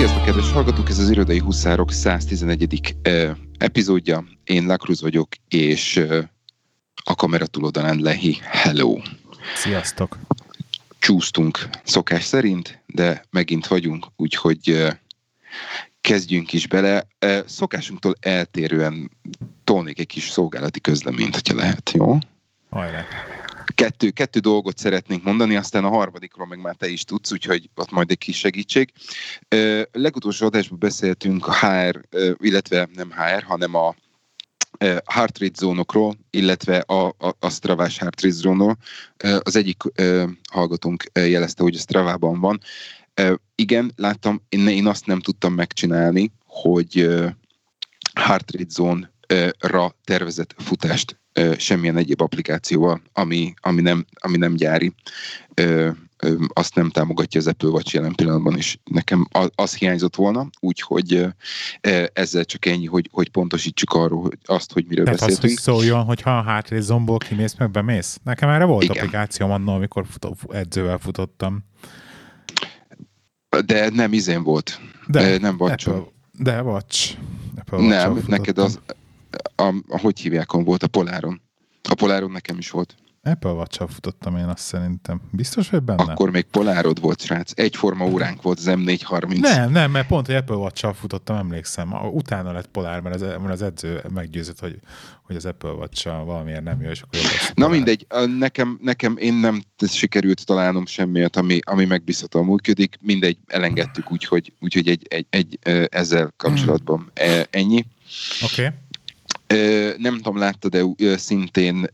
Sziasztok, kedves hallgatók! Ez az Irodai Huszárok 111. Uh, epizódja. Én Lakruz vagyok, és a kamera túloldalán Lehi. Hello! Sziasztok! Csúsztunk szokás szerint, de megint vagyunk, úgyhogy kezdjünk is bele. Szokásunktól eltérően tolnék egy kis szolgálati közleményt, hogyha lehet, jó? Hajrá! Kettő, kettő dolgot szeretnénk mondani, aztán a harmadikról meg már te is tudsz, úgyhogy ott majd egy kis segítség. Legutolsó adásban beszéltünk a HR, illetve nem HR, hanem a heart rate zónokról, illetve a, a, a Stravás heart rate zónról. Az egyik hallgatónk jelezte, hogy a Stravában van. Igen, láttam, én, én azt nem tudtam megcsinálni, hogy heart rate zone ra tervezett futást semmilyen egyéb applikációval, ami, ami, nem, ami nem gyári. Azt nem támogatja az Apple Watch jelen pillanatban, és nekem az hiányzott volna, úgyhogy ezzel csak ennyi, hogy, hogy pontosítsuk arról hogy azt, hogy miről Tehát beszéltünk. az, hogy szóljon, hogy ha a hátrész zomból kimész, meg bemész. Nekem erre volt Igen. applikációm annól, amikor futó, edzővel futottam. De nem izén volt. De, nem Apple, de. Apple Nem, Watch-al neked futottam. az, a, a, hogy hívják, volt a Poláron. A Poláron nekem is volt. Apple watch futottam én azt szerintem. Biztos vagy benne? Akkor még Polárod volt, srác. Egyforma óránk volt az M430. Nem, nem, mert pont, hogy Apple watch futottam, emlékszem. Utána lett Polár, mert az, mert az edző meggyőzött, hogy, hogy az Apple watch valamiért nem jó, és akkor Na Polár. mindegy, nekem, nekem én nem sikerült találnom semmiért, ami, ami megbízhatóan működik. Mindegy, elengedtük, úgyhogy, úgyhogy egy, egy, egy, ezzel kapcsolatban e, ennyi. Oké. Okay. Nem tudom, láttad de szintén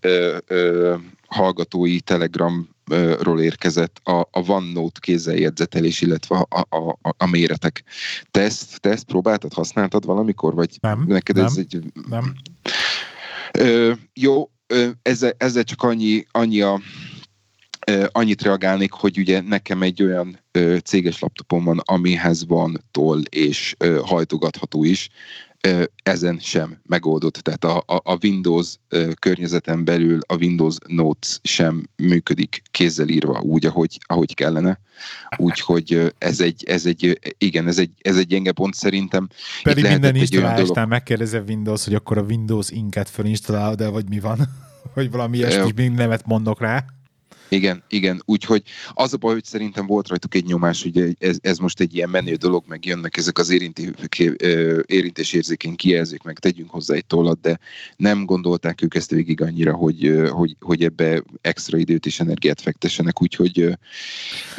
hallgatói Telegramról érkezett a, a OneNote kézzeljegyzetelés, illetve a, a, a, a méretek. Te ezt, te ezt próbáltad, használtad valamikor, vagy Nem, neked nem. ez egy Nem. Ö, jó, ö, ezzel, ezzel csak annyi, annyi a, annyit reagálnék, hogy ugye nekem egy olyan ö, céges laptopom van, amihez van toll és ö, hajtogatható is, ezen sem megoldott. Tehát a, a, a Windows környezeten belül a Windows Notes sem működik kézzel írva úgy, ahogy, ahogy kellene. Úgyhogy ez egy, ez egy, igen, ez egy, ez egy gyenge pont szerintem. Pedig minden installásnál megkérdezze Windows, hogy akkor a Windows Inket fölinstalálod el, vagy mi van? vagy valami ilyesmi, még nevet mondok rá. Igen, igen. Úgyhogy az a baj, hogy szerintem volt rajtuk egy nyomás, hogy ez, ez most egy ilyen menő dolog, meg jönnek ezek az érinti, érintésérzékeny kijelzők, meg tegyünk hozzá egy tollat, de nem gondolták ők ezt végig annyira, hogy, hogy, hogy ebbe extra időt és energiát fektessenek, úgyhogy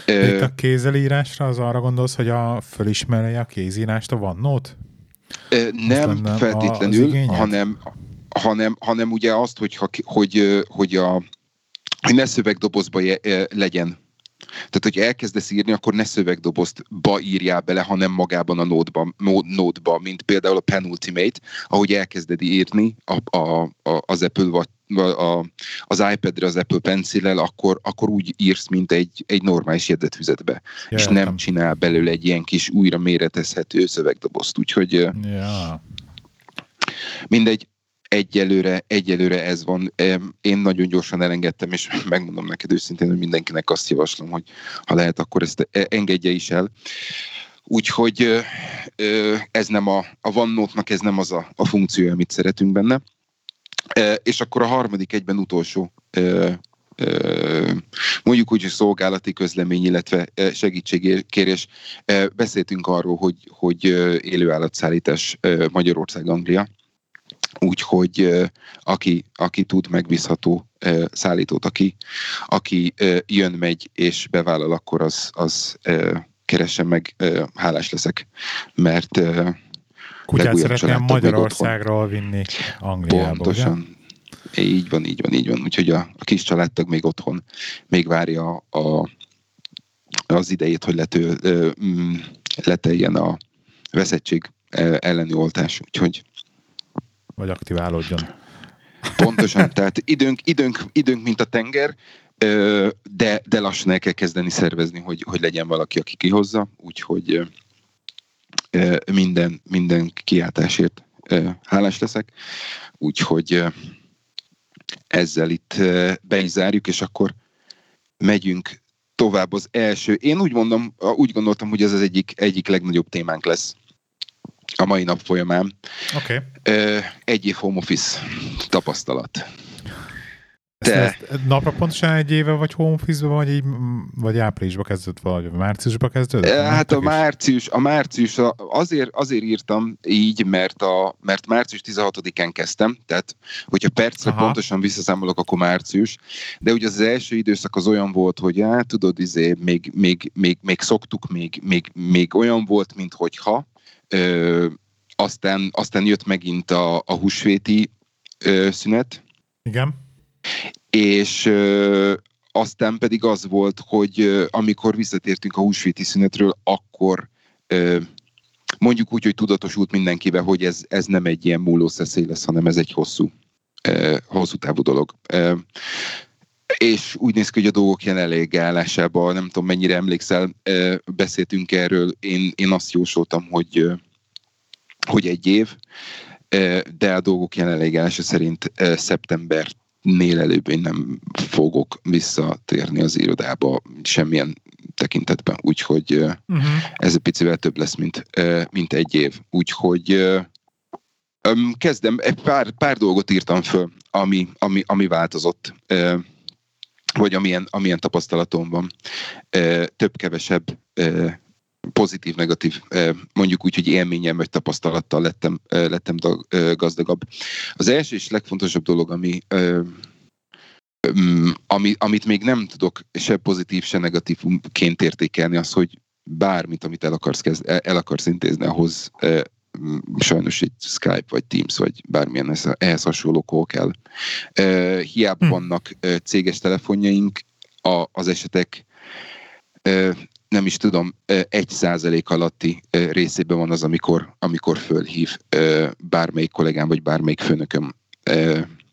itt a kézelírásra az arra gondolsz, hogy a fölismerje a kézírást a ö, nem feltétlenül, hanem, hanem, hanem ugye azt, hogy, hogy, hogy, a, hogy ne szövegdobozba je, ö, legyen Tehát, hogy elkezdesz írni, akkor ne szövegdobozba írjál bele, hanem magában a nódba, nódba mint például a Penultimate, ahogy elkezded írni a, a, a, az Apple vagy a, az iPad-re az Apple pencil akkor, akkor úgy írsz, mint egy, egy normális jegyzetfüzetbe. Ja, és értem. nem csinál belőle egy ilyen kis újra méretezhető szövegdobozt. Úgyhogy Ja. mindegy, egyelőre, egyelőre ez van. Én nagyon gyorsan elengedtem, és megmondom neked őszintén, hogy mindenkinek azt javaslom, hogy ha lehet, akkor ezt e- engedje is el. Úgyhogy ez nem a, a OneNote-nak ez nem az a, a funkció, amit szeretünk benne. E, És akkor a harmadik egyben utolsó mondjuk úgy, hogy szolgálati közlemény, illetve ö, segítségkérés. E, Beszéltünk arról, hogy, hogy ö, élőállatszállítás ö, Magyarország, Anglia. Úgyhogy aki, aki tud megbízható szállítót, aki, aki jön, megy és bevállal, akkor az, az ö, keressen meg, hálás leszek, mert Kutyát szeretném Magyarországról vinni Angliába, ugye? pontosan így van, így van, így van. Úgyhogy a, a kis családtag még otthon még várja a, az idejét, hogy lető, ö, mm, leteljen a veszettség elleni oltás. Úgyhogy Vagy aktiválódjon. Pontosan, tehát időnk, időnk, időnk mint a tenger, de, de lassan el kell kezdeni szervezni, hogy, hogy legyen valaki, aki kihozza, úgyhogy minden, minden kiáltásért hálás leszek, úgyhogy ezzel itt be is zárjuk, és akkor megyünk tovább az első. Én úgy mondom, úgy gondoltam, hogy ez az egyik, egyik legnagyobb témánk lesz a mai nap folyamán. Okay. Egy év home office tapasztalat. Te... Ezt, ezt napra pontosan egy éve vagy home office vagy, így, vagy áprilisba kezdődött, vagy márciusba kezdődött? Hát a március, a március azért, azért írtam így, mert, a, mert március 16-án kezdtem, tehát hogyha percre Aha. pontosan visszaszámolok, akkor március, de ugye az első időszak az olyan volt, hogy hát tudod, izé, még, még, még, még szoktuk, még, még, még olyan volt, mint hogyha, ö, aztán, aztán jött megint a, a húsvéti ö, szünet. Igen és ö, aztán pedig az volt, hogy ö, amikor visszatértünk a húsvéti szünetről, akkor ö, mondjuk úgy, hogy tudatosult mindenkivel, hogy ez, ez nem egy ilyen múló szeszély lesz, hanem ez egy hosszú, ö, hosszú távú dolog. Ö, és úgy néz ki, hogy a dolgok jelenlegi állásában, nem tudom mennyire emlékszel, beszéltünk erről, én, én azt jósoltam, hogy, hogy egy év, de a dolgok jelenlegi állása szerint szeptember nél előbb én nem fogok visszatérni az irodába semmilyen tekintetben, úgyhogy uh-huh. ez egy picivel több lesz, mint, mint egy év. Úgyhogy kezdem, egy pár, pár dolgot írtam föl, ami, ami, ami változott, vagy amilyen, amilyen tapasztalatom van. Több-kevesebb pozitív-negatív, mondjuk úgy, hogy élményem vagy tapasztalattal lettem, lettem gazdagabb. Az első és legfontosabb dolog, ami, mm, ami, amit még nem tudok se pozitív, se negatívként értékelni, az, hogy bármit, amit el akarsz, kezd, el akarsz intézni, ahhoz sajnos egy Skype, vagy Teams, vagy bármilyen ehhez hasonló kól kell. Hiába hm. vannak céges telefonjaink, a, az esetek nem is tudom, egy százalék alatti részében van az, amikor, amikor fölhív bármelyik kollégám, vagy bármelyik főnököm,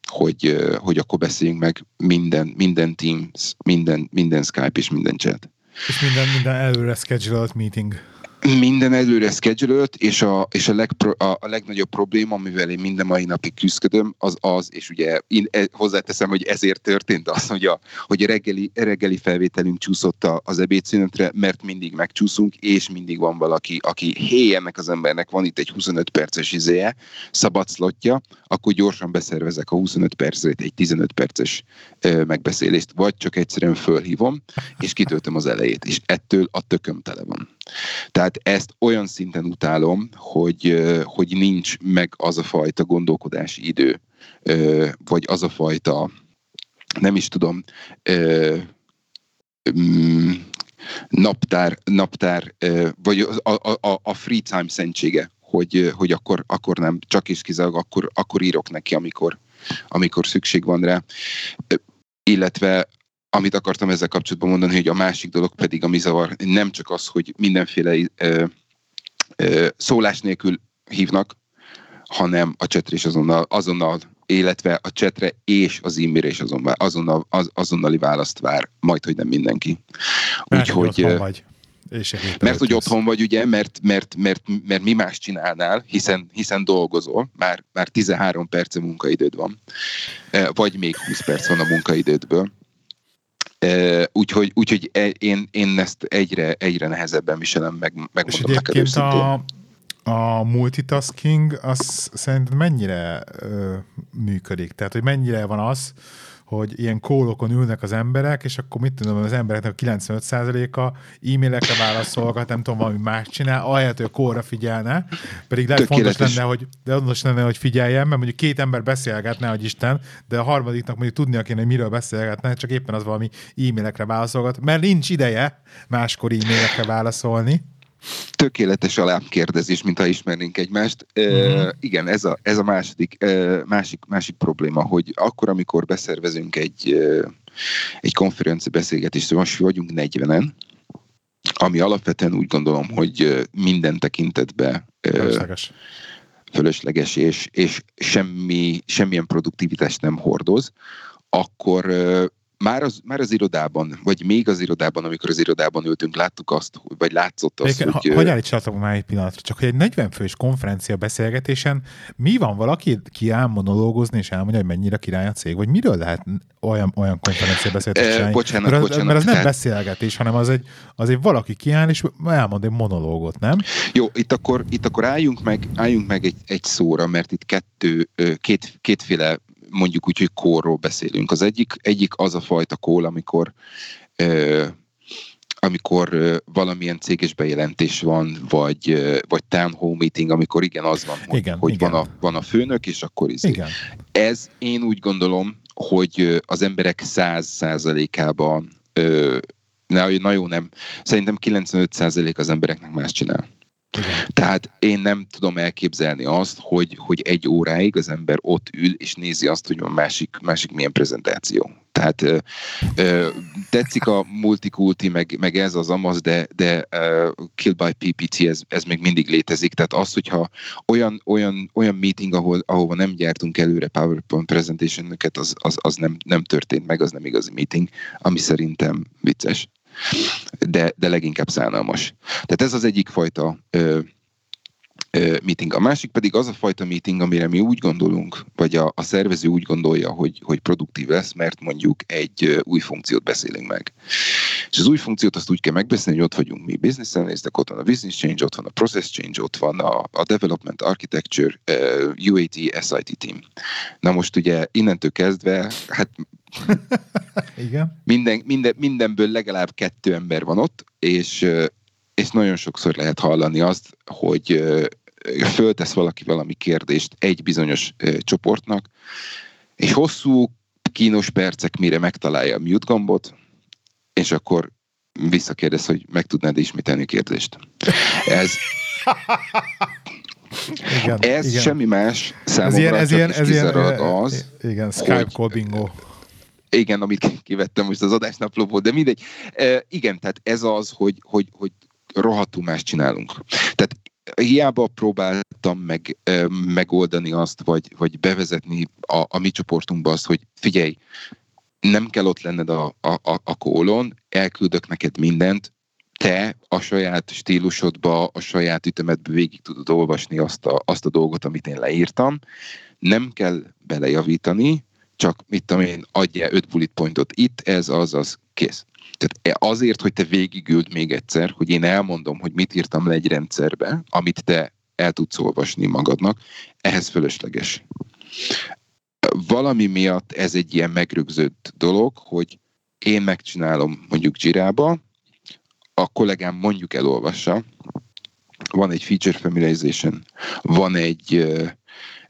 hogy, hogy akkor beszéljünk meg minden, minden Teams, minden, minden Skype és minden chat. És minden, minden előre scheduled meeting minden előre schedulölt, és, a, és a, legpro, a, a legnagyobb probléma, amivel én minden mai napig küzdködöm, az az, és ugye én e, hozzáteszem, hogy ezért történt az, hogy a, hogy a reggeli, reggeli felvételünk csúszott az ebédszünetre, mert mindig megcsúszunk, és mindig van valaki, aki hé, ennek az embernek van itt egy 25 perces izéje, szabad szlotja, akkor gyorsan beszervezek a 25 percet egy 15 perces ö, megbeszélést, vagy csak egyszerűen fölhívom, és kitöltöm az elejét, és ettől a tököm tele van. Tehát ezt olyan szinten utálom, hogy, hogy nincs meg az a fajta gondolkodási idő, vagy az a fajta, nem is tudom, mm, naptár, naptár vagy a, a, a free time szentsége, hogy, hogy akkor, akkor nem, csak is kizárólag akkor, akkor írok neki, amikor, amikor szükség van rá. Illetve amit akartam ezzel kapcsolatban mondani, hogy a másik dolog pedig, ami zavar, nem csak az, hogy mindenféle ö, ö, szólás nélkül hívnak, hanem a csetre is azonnal, azonnal illetve a csetre és az e-mailre is azonnal, azonnal, az, azonnali választ vár, majd, hogy nem mindenki. Úgyhogy... vagy. És mert hogy otthon vagy, ugye, mert, mert, mert, mert mi más csinálnál, hiszen, hiszen dolgozol, már, már 13 perc munkaidőd van, vagy még 20 perc van a munkaidődből. Úgyhogy, úgyhogy e, én, én ezt egyre, egyre nehezebben viselem meg, megmondom És neked a, a multitasking az szerintem mennyire ö, működik? Tehát, hogy mennyire van az, hogy ilyen kólokon ülnek az emberek, és akkor mit tudom, az embereknek a 95%-a e-mailekre válaszolgat, nem tudom, valami más csinál, ahelyett, hogy a kóra figyelne, pedig lehet fontos lenne, hogy, de fontos lenne, hogy figyeljen, mert mondjuk két ember beszélgetne, hogy Isten, de a harmadiknak mondjuk tudnia kéne, hogy miről beszélgetne, csak éppen az valami e-mailekre válaszolgat, mert nincs ideje máskor e-mailekre válaszolni tökéletes alámkérdezés, mintha ismernénk egymást. Uh, igen, ez a, ez a második, uh, másik, másik probléma, hogy akkor, amikor beszervezünk egy, uh, egy konferencia beszélgetést, most vagyunk 40-en, ami alapvetően úgy gondolom, hogy minden tekintetben fölösleges, fölösleges és, és semmi, semmilyen produktivitást nem hordoz, akkor már az, már az irodában, vagy még az irodában, amikor az irodában ültünk, láttuk azt, vagy látszott azt, Egyébként, hogy... Ha, hogy állítsatok már egy pillanatra, csak hogy egy 40 fős konferencia beszélgetésen mi van valaki, ki áll monológozni, és elmondja, hogy mennyire király a cég, vagy miről lehet olyan, olyan konferencia beszélgetést Eh, bocsánat, mert az, bocsánat, mert az nem tehát- beszélgetés, hanem az egy, az egy valaki kiáll, és elmond egy monológot, nem? Jó, itt akkor, itt akkor álljunk meg, álljunk meg egy, egy szóra, mert itt kettő, két, kétféle mondjuk úgy, hogy kórról beszélünk. Az egyik, egyik az a fajta kól, amikor ö, amikor ö, valamilyen céges bejelentés van, vagy, ö, vagy town hall meeting, amikor igen, az van, hogy, Igen, hogy igen. Van, a, van a főnök, és akkor izé. Igen. Ez én úgy gondolom, hogy az emberek száz százalékában, na, na jó, nem, szerintem 95 százalék az embereknek más csinál. Tehát én nem tudom elképzelni azt, hogy, hogy egy óráig az ember ott ül, és nézi azt, hogy van másik, másik milyen prezentáció. Tehát ö, ö, tetszik a multikulti, meg, meg ez az amaz, de, de uh, Kill by PPT, ez, ez még mindig létezik. Tehát az, hogyha olyan, olyan, olyan meeting, ahol, ahova nem gyártunk előre PowerPoint presentation az, az, az nem, nem történt meg, az nem igazi meeting, ami szerintem vicces de, de leginkább szánalmas. Tehát ez az egyik fajta ö, ö, meeting. A másik pedig az a fajta meeting, amire mi úgy gondolunk, vagy a, a szervező úgy gondolja, hogy, hogy produktív lesz, mert mondjuk egy új funkciót beszélünk meg. És az új funkciót azt úgy kell megbeszélni, hogy ott vagyunk mi business analystek, ott van a business change, ott van a process change, ott van a, a development architecture, uh, UAT, SIT team. Na most ugye innentől kezdve, hát Igen. minden, minden, mindenből legalább kettő ember van ott, és, és nagyon sokszor lehet hallani azt, hogy föltesz valaki valami kérdést egy bizonyos csoportnak, és hosszú, kínos percek, mire megtalálja a mute gombot, és akkor visszakérdez, hogy meg tudnád ismételni a kérdést. Ez, Igen. ez igen. semmi más ez számomra, ilyen, ez ilyen, ez ilyen, az, igen, Skype bingo. Igen, amit kivettem most az adásnaplóból, de mindegy. E, igen, tehát ez az, hogy, hogy, hogy rohadtul más csinálunk. Tehát hiába próbáltam meg, e, megoldani azt, vagy, vagy bevezetni a, a mi csoportunkba azt, hogy figyelj, nem kell ott lenned a, a, a, a kólon, elküldök neked mindent, te a saját stílusodba, a saját ütemedbe végig tudod olvasni azt a, azt a dolgot, amit én leírtam. Nem kell belejavítani, csak mit tudom én, adja öt bullet pointot itt, ez, az, az, kész. Tehát azért, hogy te végigüld még egyszer, hogy én elmondom, hogy mit írtam le egy rendszerbe, amit te el tudsz olvasni magadnak, ehhez fölösleges. Valami miatt ez egy ilyen megrögzött dolog, hogy én megcsinálom mondjuk Jira-ba, a kollégám mondjuk elolvassa, van egy feature familiarization, van egy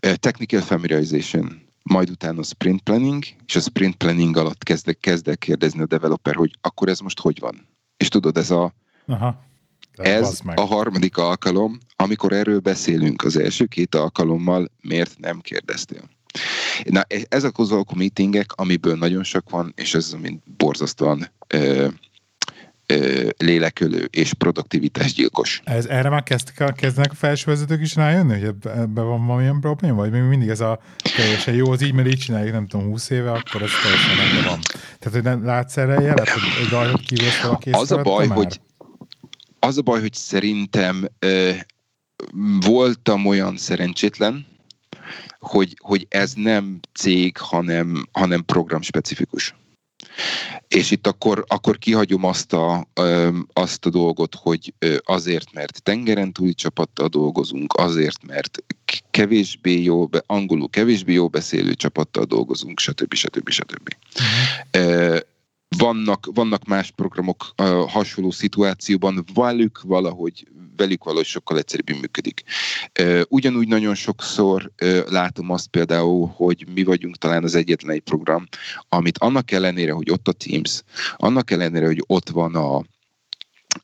technical familiarization, majd utána sprint planning, és a sprint planning alatt kezdek, kezdek kérdezni a developer, hogy akkor ez most hogy van? És tudod, ez a, Aha. Ez a harmadik alkalom, amikor erről beszélünk az első két alkalommal, miért nem kérdeztél? Na, ezek az alkú meetingek, amiből nagyon sok van, és ez ami borzasztóan ö, ö, lélekölő és produktivitásgyilkos. Ez, erre már el, kezdenek a felsővezetők is rájönni, hogy ebbe, ebbe van valamilyen probléma? Vagy még mindig ez a teljesen jó, az így, mert így csináljuk, nem tudom, 20 éve, akkor ez teljesen rendben van. Tehát, hogy nem látsz erre jelet, hogy egy rajtot kívülsz valaki Az a baj, már? hogy az a baj, hogy szerintem ö, voltam olyan szerencsétlen, hogy, hogy ez nem cég, hanem, hanem program specifikus. És itt akkor, akkor kihagyom azt a, azt a dolgot, hogy azért, mert tengeren túli csapattal dolgozunk, azért, mert kevésbé jó, angolul kevésbé jó beszélő csapattal dolgozunk, stb. stb. stb. Ö, vannak, vannak más programok uh, hasonló szituációban, velük valahogy, velük valahogy sokkal egyszerűbben működik. Uh, ugyanúgy nagyon sokszor uh, látom azt például, hogy mi vagyunk talán az egyetlen egy program, amit annak ellenére, hogy ott a Teams, annak ellenére, hogy ott van a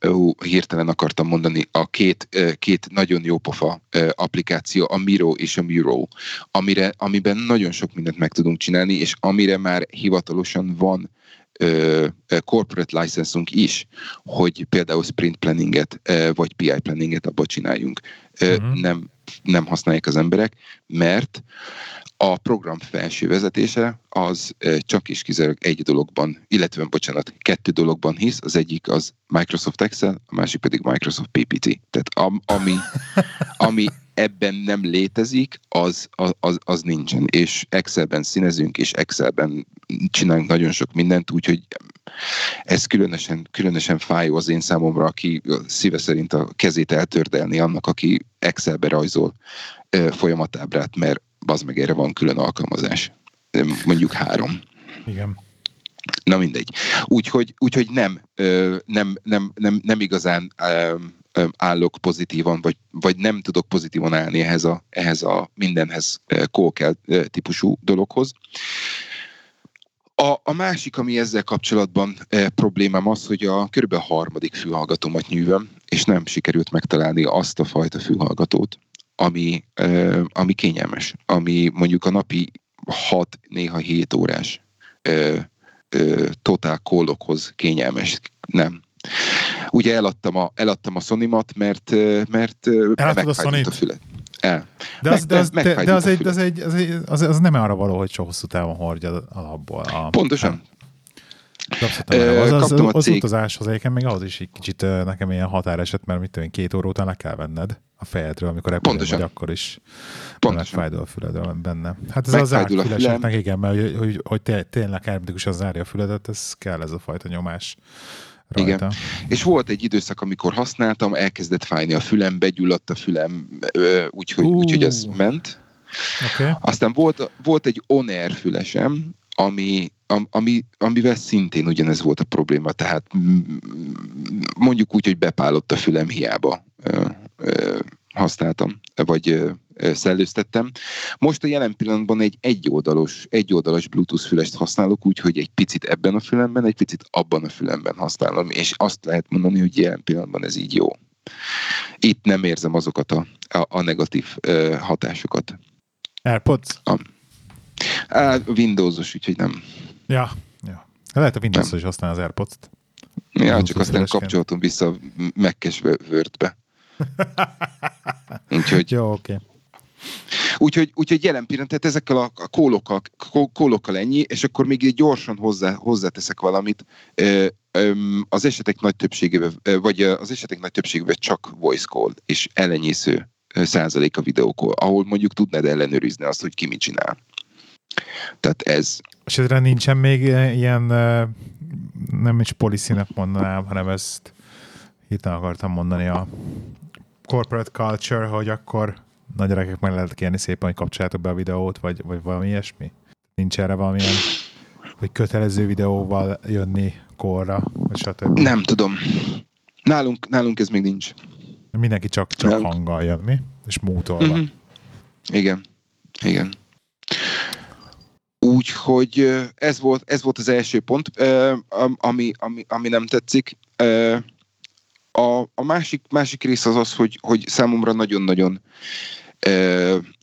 Ó, hirtelen akartam mondani, a két, két nagyon jó pofa applikáció, a Miro és a Miro, amire, amiben nagyon sok mindent meg tudunk csinálni, és amire már hivatalosan van corporate licenszunk is, hogy például sprint planninget, vagy PI planninget abba csináljunk. Mhm. nem, nem használják az emberek, mert a program felső vezetése az csak és kizárólag egy dologban, illetve, bocsánat, kettő dologban hisz, az egyik az Microsoft Excel, a másik pedig Microsoft PPT. Tehát ami, ami ebben nem létezik, az, az, az nincsen. És Excelben színezünk, és Excelben csinálunk nagyon sok mindent, úgyhogy ez különösen, különösen fájó az én számomra, aki szíve szerint a kezét eltördelni annak, aki Excelbe rajzol folyamatábrát, mert az meg erre van külön alkalmazás. Mondjuk három. Igen. Na mindegy. Úgyhogy, úgyhogy nem, nem, nem, nem, nem igazán állok pozitívan, vagy, vagy nem tudok pozitívan állni ehhez a, ehhez a mindenhez kókel típusú dologhoz. A, a másik, ami ezzel kapcsolatban e, problémám az, hogy a körülbelül harmadik fülhallgatómat nyűvöm, és nem sikerült megtalálni azt a fajta fülhallgatót, ami, e, ami kényelmes, ami mondjuk a napi 6, néha 7 órás e, e, totál kólokhoz kényelmes. Nem. Ugye eladtam a, eladtam a Sony-mat, mert, mert megfájdult a fület. El. De az, de az, de, de az, egy, az, egy, az, egy, az, az nem arra való, hogy so hosszú távon hordja alapból. A, Pontosan. Az, az, az, az utazáshoz egyébként még ahhoz is egy kicsit nekem ilyen határeset, mert mit tudom, két óra után le kell venned a fejedről, amikor repülő vagy, akkor is Pontosan. megfájdul a füled benne. Hát ez az átfüleseknek, igen, mert hogy, hogy, hogy tényleg hermetikusan zárja a füledet, ez kell ez a fajta nyomás. Rajta. Igen. És volt egy időszak, amikor használtam, elkezdett fájni a fülem, begyulladt a fülem, úgyhogy uh. úgy, ez ment. Okay. Aztán volt, volt egy on-air fülesem, ami, ami, amivel szintén ugyanez volt a probléma, tehát mondjuk úgy, hogy bepálott a fülem hiába ö, ö, használtam, vagy szellőztettem. Most a jelen pillanatban egy egyoldalos, egyoldalas Bluetooth fülest használok, úgyhogy egy picit ebben a fülemben, egy picit abban a fülemben használom, és azt lehet mondani, hogy jelen pillanatban ez így jó. Itt nem érzem azokat a, a, a negatív uh, hatásokat. AirPods? A, a Windowsos, úgyhogy nem. Ja, ja. Lehet a Windows-os is használni az AirPods-t. Ja, csak aztán kapcsolatom vissza a Mac-es Word-be. Úgyhogy... Jó, oké. Okay. Úgyhogy, úgyhogy jelen pillanat, tehát ezekkel a kólokkal, kólokkal ennyi, és akkor még gyorsan hozzá, hozzáteszek valamit. Az esetek nagy többségében, vagy az esetek nagy többségében csak voice call, és ellenyésző százalék a videókól, ahol mondjuk tudnád ellenőrizni azt, hogy ki mit csinál. Tehát ez... És ezre nincsen még ilyen, nem is policy mondanám, hanem ezt hirtelen akartam mondani a corporate culture, hogy akkor nagy gyerekek meg lehet kérni szépen, hogy kapcsoljátok be a videót, vagy, vagy valami ilyesmi? Nincs erre valamilyen, hogy kötelező videóval jönni korra, vagy stb. Nem tudom. Nálunk, nálunk ez még nincs. Mindenki csak, csak nálunk. hanggal jön, mi? És mútolva. Mm-hmm. Igen. Igen. Úgyhogy ez volt, ez volt az első pont, ami, ami, ami nem tetszik. A, a másik, másik rész az az, hogy, hogy számomra nagyon-nagyon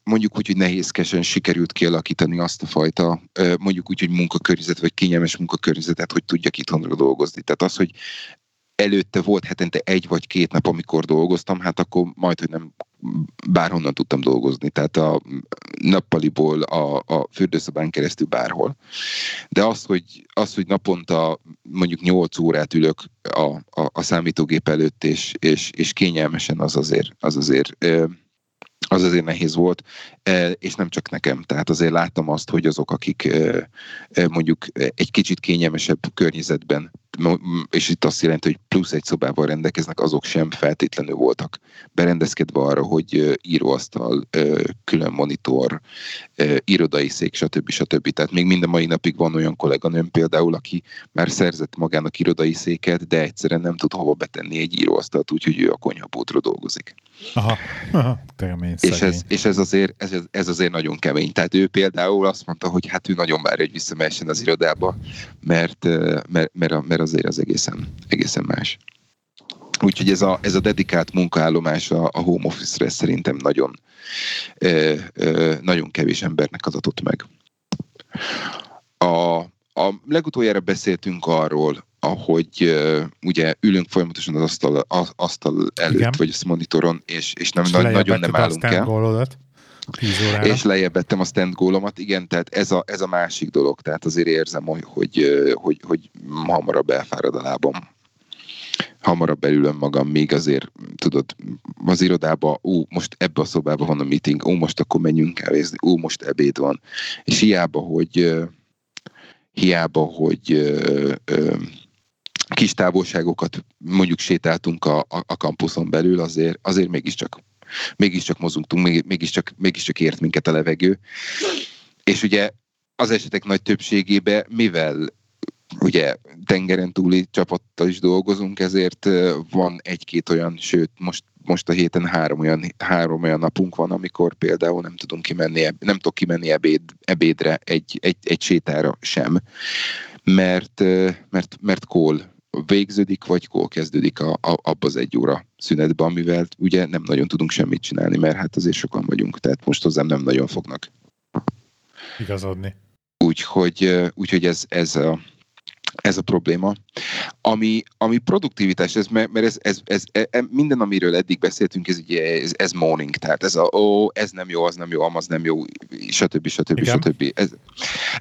mondjuk úgy, hogy nehézkesen sikerült kialakítani azt a fajta, mondjuk úgy, hogy munkakörnyezet, vagy kényelmes munkakörnyezetet, hogy tudjak itthonra dolgozni. Tehát az, hogy előtte volt hetente egy vagy két nap, amikor dolgoztam, hát akkor majd, hogy nem bárhonnan tudtam dolgozni, tehát a nappaliból a, a fürdőszobán keresztül bárhol. De az, hogy, az, hogy naponta mondjuk 8 órát ülök a, a, a számítógép előtt, és, és, és kényelmesen, az azért, az azért az azért nehéz volt, e, és nem csak nekem. Tehát azért láttam azt, hogy azok, akik e, e, mondjuk egy kicsit kényelmesebb környezetben és itt azt jelenti, hogy plusz egy szobával rendelkeznek, azok sem feltétlenül voltak berendezkedve arra, hogy íróasztal, külön monitor, irodai szék, stb. stb. Tehát még minden mai napig van olyan kolléganőm például, aki már szerzett magának irodai széket, de egyszerűen nem tud hova betenni egy íróasztalt, úgyhogy ő a konyhapótra dolgozik. Aha, aha kemény, és, ez, és ez, azért, ez, ez azért nagyon kemény. Tehát ő például azt mondta, hogy hát ő nagyon várja, hogy visszamehessen az irodába, mert, mert, mert, mert azért az egészen, egészen más. Úgyhogy ez a, ez a dedikált munkaállomás a, a home office-re szerintem nagyon, ö, ö, nagyon kevés embernek adatott meg. A, a legutoljára beszéltünk arról, ahogy uh, ugye ülünk folyamatosan az asztal, az asztal előtt, Igen. vagy a monitoron, és, és nem, és nagyon nem állunk el. És lejjebb vettem a stand gólomat, igen, tehát ez a, ez a másik dolog, tehát azért érzem, hogy, hogy, hogy, hogy hamarabb elfárad a lábam hamarabb belülöm magam, még azért, tudod, az irodába, ó, most ebbe a szobába van a meeting, ó, most akkor menjünk kávézni, ó, most ebéd van. És hiába, hogy hiába, hogy ö, ö, kis távolságokat mondjuk sétáltunk a, a, a kampuszon belül, azért, azért mégiscsak, mégiscsak mozogtunk, mégiscsak, mégiscsak ért minket a levegő. És ugye az esetek nagy többségében, mivel ugye tengeren túli csapattal is dolgozunk, ezért van egy-két olyan, sőt most, most a héten három olyan, három olyan napunk van, amikor például nem tudunk kimenni, nem tudok kimenni ebéd, ebédre egy, egy, egy sétára sem, mert, mert, mert kól végződik, vagy kól kezdődik a, a, abba az egy óra szünetben, amivel ugye nem nagyon tudunk semmit csinálni, mert hát azért sokan vagyunk, tehát most hozzám nem nagyon fognak. Igazodni. Úgyhogy, úgyhogy ez, ez a, ez a probléma. Ami, ami produktivitás, ez, mert ez, ez, ez, ez, e, minden, amiről eddig beszéltünk, ez, ugye, ez, ez morning, tehát ez a, ó, ez nem jó, az nem jó, az nem jó, stb. stb. Igen. stb. Ez,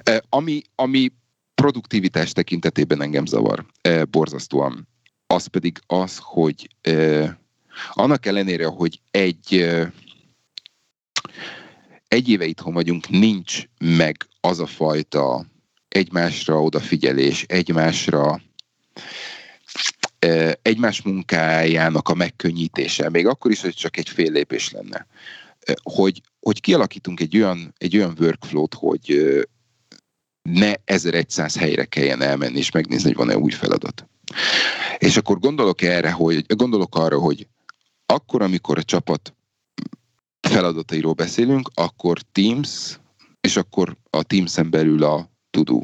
e, ami, ami produktivitás tekintetében engem zavar e, borzasztóan, az pedig az, hogy annak ellenére, hogy egy egy éve itthon vagyunk, nincs meg az a fajta egymásra odafigyelés, egymásra egymás munkájának a megkönnyítése, még akkor is, hogy csak egy fél lépés lenne, hogy, hogy kialakítunk egy olyan, egy olyan workflow-t, hogy ne 1100 helyre kelljen elmenni és megnézni, hogy van-e új feladat. És akkor gondolok erre, hogy gondolok arra, hogy akkor, amikor a csapat feladatairól beszélünk, akkor Teams, és akkor a Teams-en belül a to-do.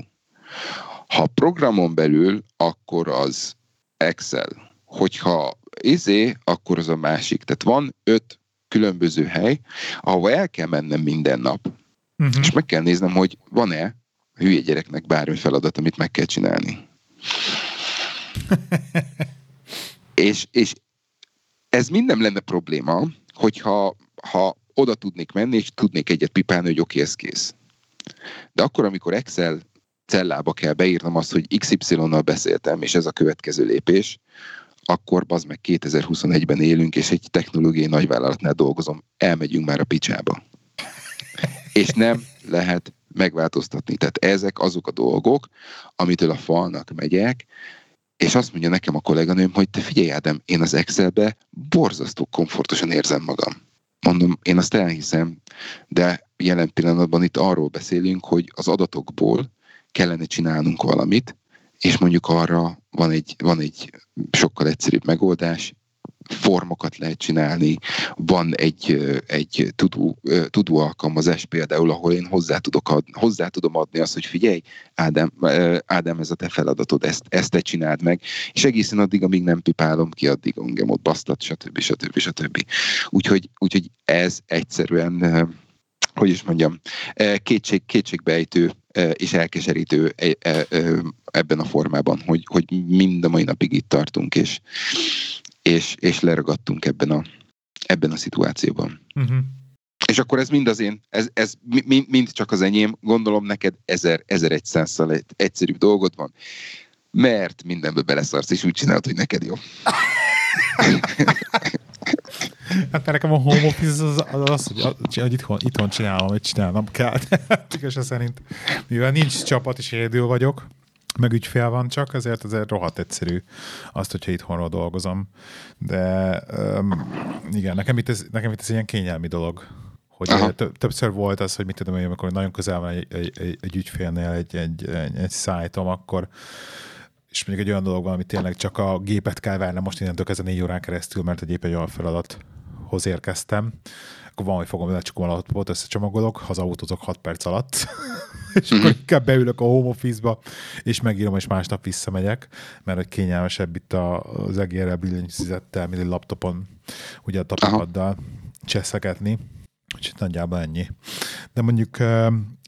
Ha programon belül, akkor az Excel. Hogyha izé, akkor az a másik. Tehát van öt különböző hely, ahova el kell mennem minden nap. Uh-huh. És meg kell néznem, hogy van-e hülye gyereknek bármi feladat, amit meg kell csinálni. és, és ez minden lenne probléma, hogyha ha oda tudnék menni, és tudnék egyet pipálni, hogy oké, ez kész. De akkor, amikor Excel cellába kell beírnom azt, hogy XY-nal beszéltem, és ez a következő lépés, akkor bazd meg 2021-ben élünk, és egy technológiai nagyvállalatnál dolgozom, elmegyünk már a picsába. És nem lehet megváltoztatni. Tehát ezek azok a dolgok, amitől a falnak megyek, és azt mondja nekem a kolléganőm, hogy te figyelj Ádám, én az Excelbe borzasztó komfortosan érzem magam. Mondom, én azt elhiszem, de jelen pillanatban itt arról beszélünk, hogy az adatokból kellene csinálnunk valamit, és mondjuk arra van egy, van egy sokkal egyszerűbb megoldás, formokat lehet csinálni, van egy, egy tudó, tudó alkalmazás például, ahol én hozzá, tudok ad, hozzá tudom adni azt, hogy figyelj, Ádám, Ádám ez a te feladatod, ezt, ezt te csináld meg, és egészen addig, amíg nem pipálom ki, addig engem ott basztat, stb. stb. stb. Úgyhogy, úgyhogy ez egyszerűen hogy is mondjam, kétség, kétségbejtő és elkeserítő ebben a formában, hogy, hogy mind a mai napig itt tartunk, és, és, és leragadtunk ebben a, ebben a szituációban. Uh-huh. És akkor ez mind az én, ez, ez mind, mind csak az enyém, gondolom neked ezer, ezer egy százszal egyszerűbb dolgod van, mert mindenbe beleszarsz, és úgy csinálod, hogy neked jó. Hát nekem a home office az az, az hogy, hogy itthon, itthon csinálom, hogy csinálnom kell. Igazság szerint, mivel nincs csapat és egyedül vagyok, meg ügyfél van csak, ezért azért rohadt egyszerű azt, hogyha itthonról dolgozom. De um, igen, nekem itt, ez, nekem itt ez ilyen kényelmi dolog, hogy többször volt az, hogy mit tudom én, amikor nagyon közel van egy, egy, egy, egy ügyfélnél egy, egy, egy, egy szájtom, akkor és még egy olyan dolog van, ami tényleg csak a gépet kell várnom most innentől kezdve négy órán keresztül, mert a gép egy olyan feladathoz érkeztem, akkor van, hogy fogom, lecsukom a laptopot, összecsomagolok, hazautózok 6 perc alatt, és akkor mhm. inkább beülök a home office-ba, és megírom, és másnap visszamegyek, mert hogy kényelmesebb itt az egérrel billentyűzettel, mint egy laptopon, ugye a tapapaddal cseszegetni. Úgyhogy nagyjából ennyi. De mondjuk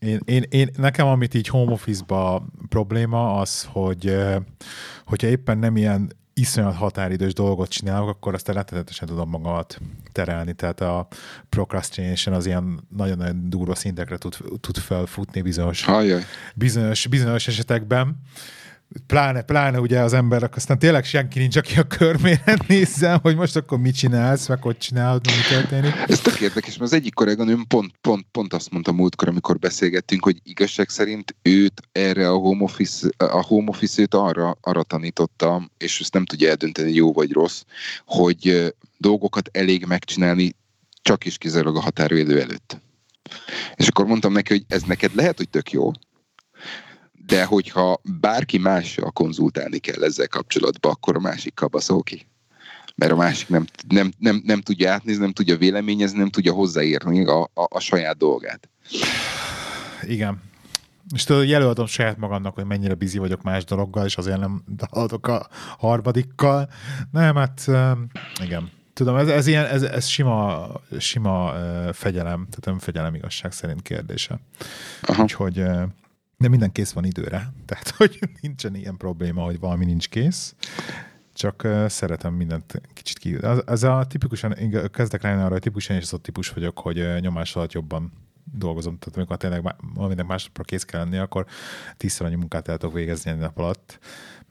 én, én, én, nekem, amit így home office-ba probléma az, hogy hogyha éppen nem ilyen iszonyat határidős dolgot csinálok, akkor azt rettenetesen tudom magamat terelni. Tehát a procrastination az ilyen nagyon-nagyon durva szintekre tud, tud felfutni bizonyos, bizonyos, bizonyos esetekben pláne, pláne ugye az emberek, aztán tényleg senki nincs, aki a körmére nézze, hogy most akkor mit csinálsz, meg hogy csinálod, mi történik. Ez tök érdekes, mert az egyik kolléganőm pont, pont, pont azt mondta múltkor, amikor beszélgettünk, hogy igazság szerint őt erre a home office, a home office őt arra, arra tanította, és ezt nem tudja eldönteni jó vagy rossz, hogy dolgokat elég megcsinálni csak is kizárólag a határvédő előtt. És akkor mondtam neki, hogy ez neked lehet, hogy tök jó, de hogyha bárki mással konzultálni kell ezzel kapcsolatban, akkor a másikkal baszol ki. Mert a másik nem, nem, nem, nem tudja átnézni, nem tudja véleményezni, nem tudja hozzáérni a, a, a saját dolgát. Igen. És tudod, jelöltem saját magamnak, hogy mennyire bizi vagyok más dologgal, és azért nem adok a harmadikkal. Nem, hát igen. Tudom, ez, ez, ilyen, ez, ez sima, sima fegyelem, tehát nem fegyelem igazság szerint kérdése. Aha. Úgyhogy de minden kész van időre. Tehát, hogy nincsen ilyen probléma, hogy valami nincs kész. Csak uh, szeretem mindent kicsit ki. Ez, ez a tipikusan, kezdek rájönni arra, hogy tipikusan is az a típus vagyok, hogy uh, nyomás alatt jobban dolgozom. Tehát amikor tényleg valaminek másodra kész kell lenni, akkor tízszer annyi munkát el tudok végezni egy nap alatt,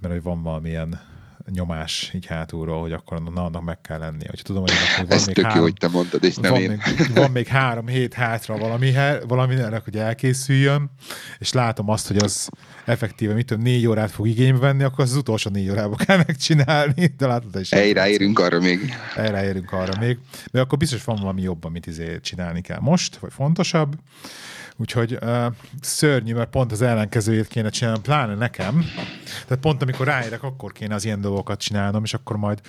mert hogy van valamilyen nyomás így hátulról, hogy akkor na, annak meg kell lennie. Hogy tudom, hogy van Ez még tök három, jó, hogy te mondtad, és nem van én. Még, van még három hét hátra valami, valami hogy elkészüljön, és látom azt, hogy az effektíve, mit tudom, négy órát fog igénybe venni, akkor az utolsó négy órába kell megcsinálni. De látod, is ráérünk arra még. ráérünk arra még. De akkor biztos van valami jobb, amit izé csinálni kell most, vagy fontosabb. Úgyhogy uh, szörnyű, mert pont az ellenkezőjét kéne csinálnom, pláne nekem. Tehát pont amikor ráérek, akkor kéne az ilyen dolgokat csinálnom, és akkor majd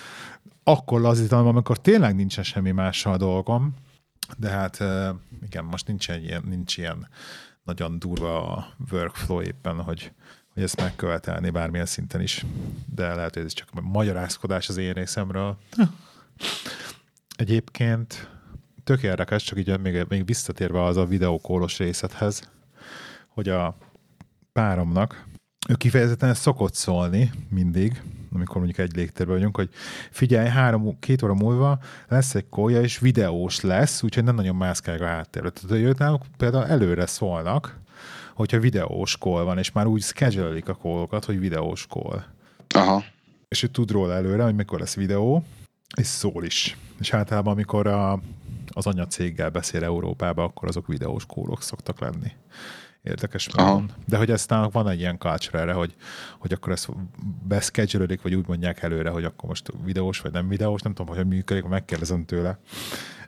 akkor lazítanom, amikor tényleg nincsen semmi mással a dolgom. De hát uh, igen, most nincs ilyen, nincs ilyen nagyon durva a workflow éppen, hogy, hogy ezt megkövetelni bármilyen szinten is. De lehet, hogy ez csak magyarázkodás az én részemről. Egyébként tök érdekes, csak így még, még visszatérve az a videókólos részethez, hogy a páromnak, ő kifejezetten szokott szólni mindig, amikor mondjuk egy légtérben vagyunk, hogy figyelj, három, két óra múlva lesz egy kólya, és videós lesz, úgyhogy nem nagyon mászkálják a háttérbe. Tehát őt náluk például előre szólnak, hogyha videós kól van, és már úgy schedule a kólokat, hogy videós kól. Aha. És ő tud róla előre, hogy mikor lesz videó, és szól is. És általában, amikor a az anyacéggel beszél Európába, akkor azok videós kólok szoktak lenni. Érdekes módon. De hogy ezt nálunk van egy ilyen culture erre, hogy, hogy akkor ezt beszkedulődik, vagy úgy mondják előre, hogy akkor most videós vagy nem videós, nem tudom, hogy működik, megkérdezem tőle,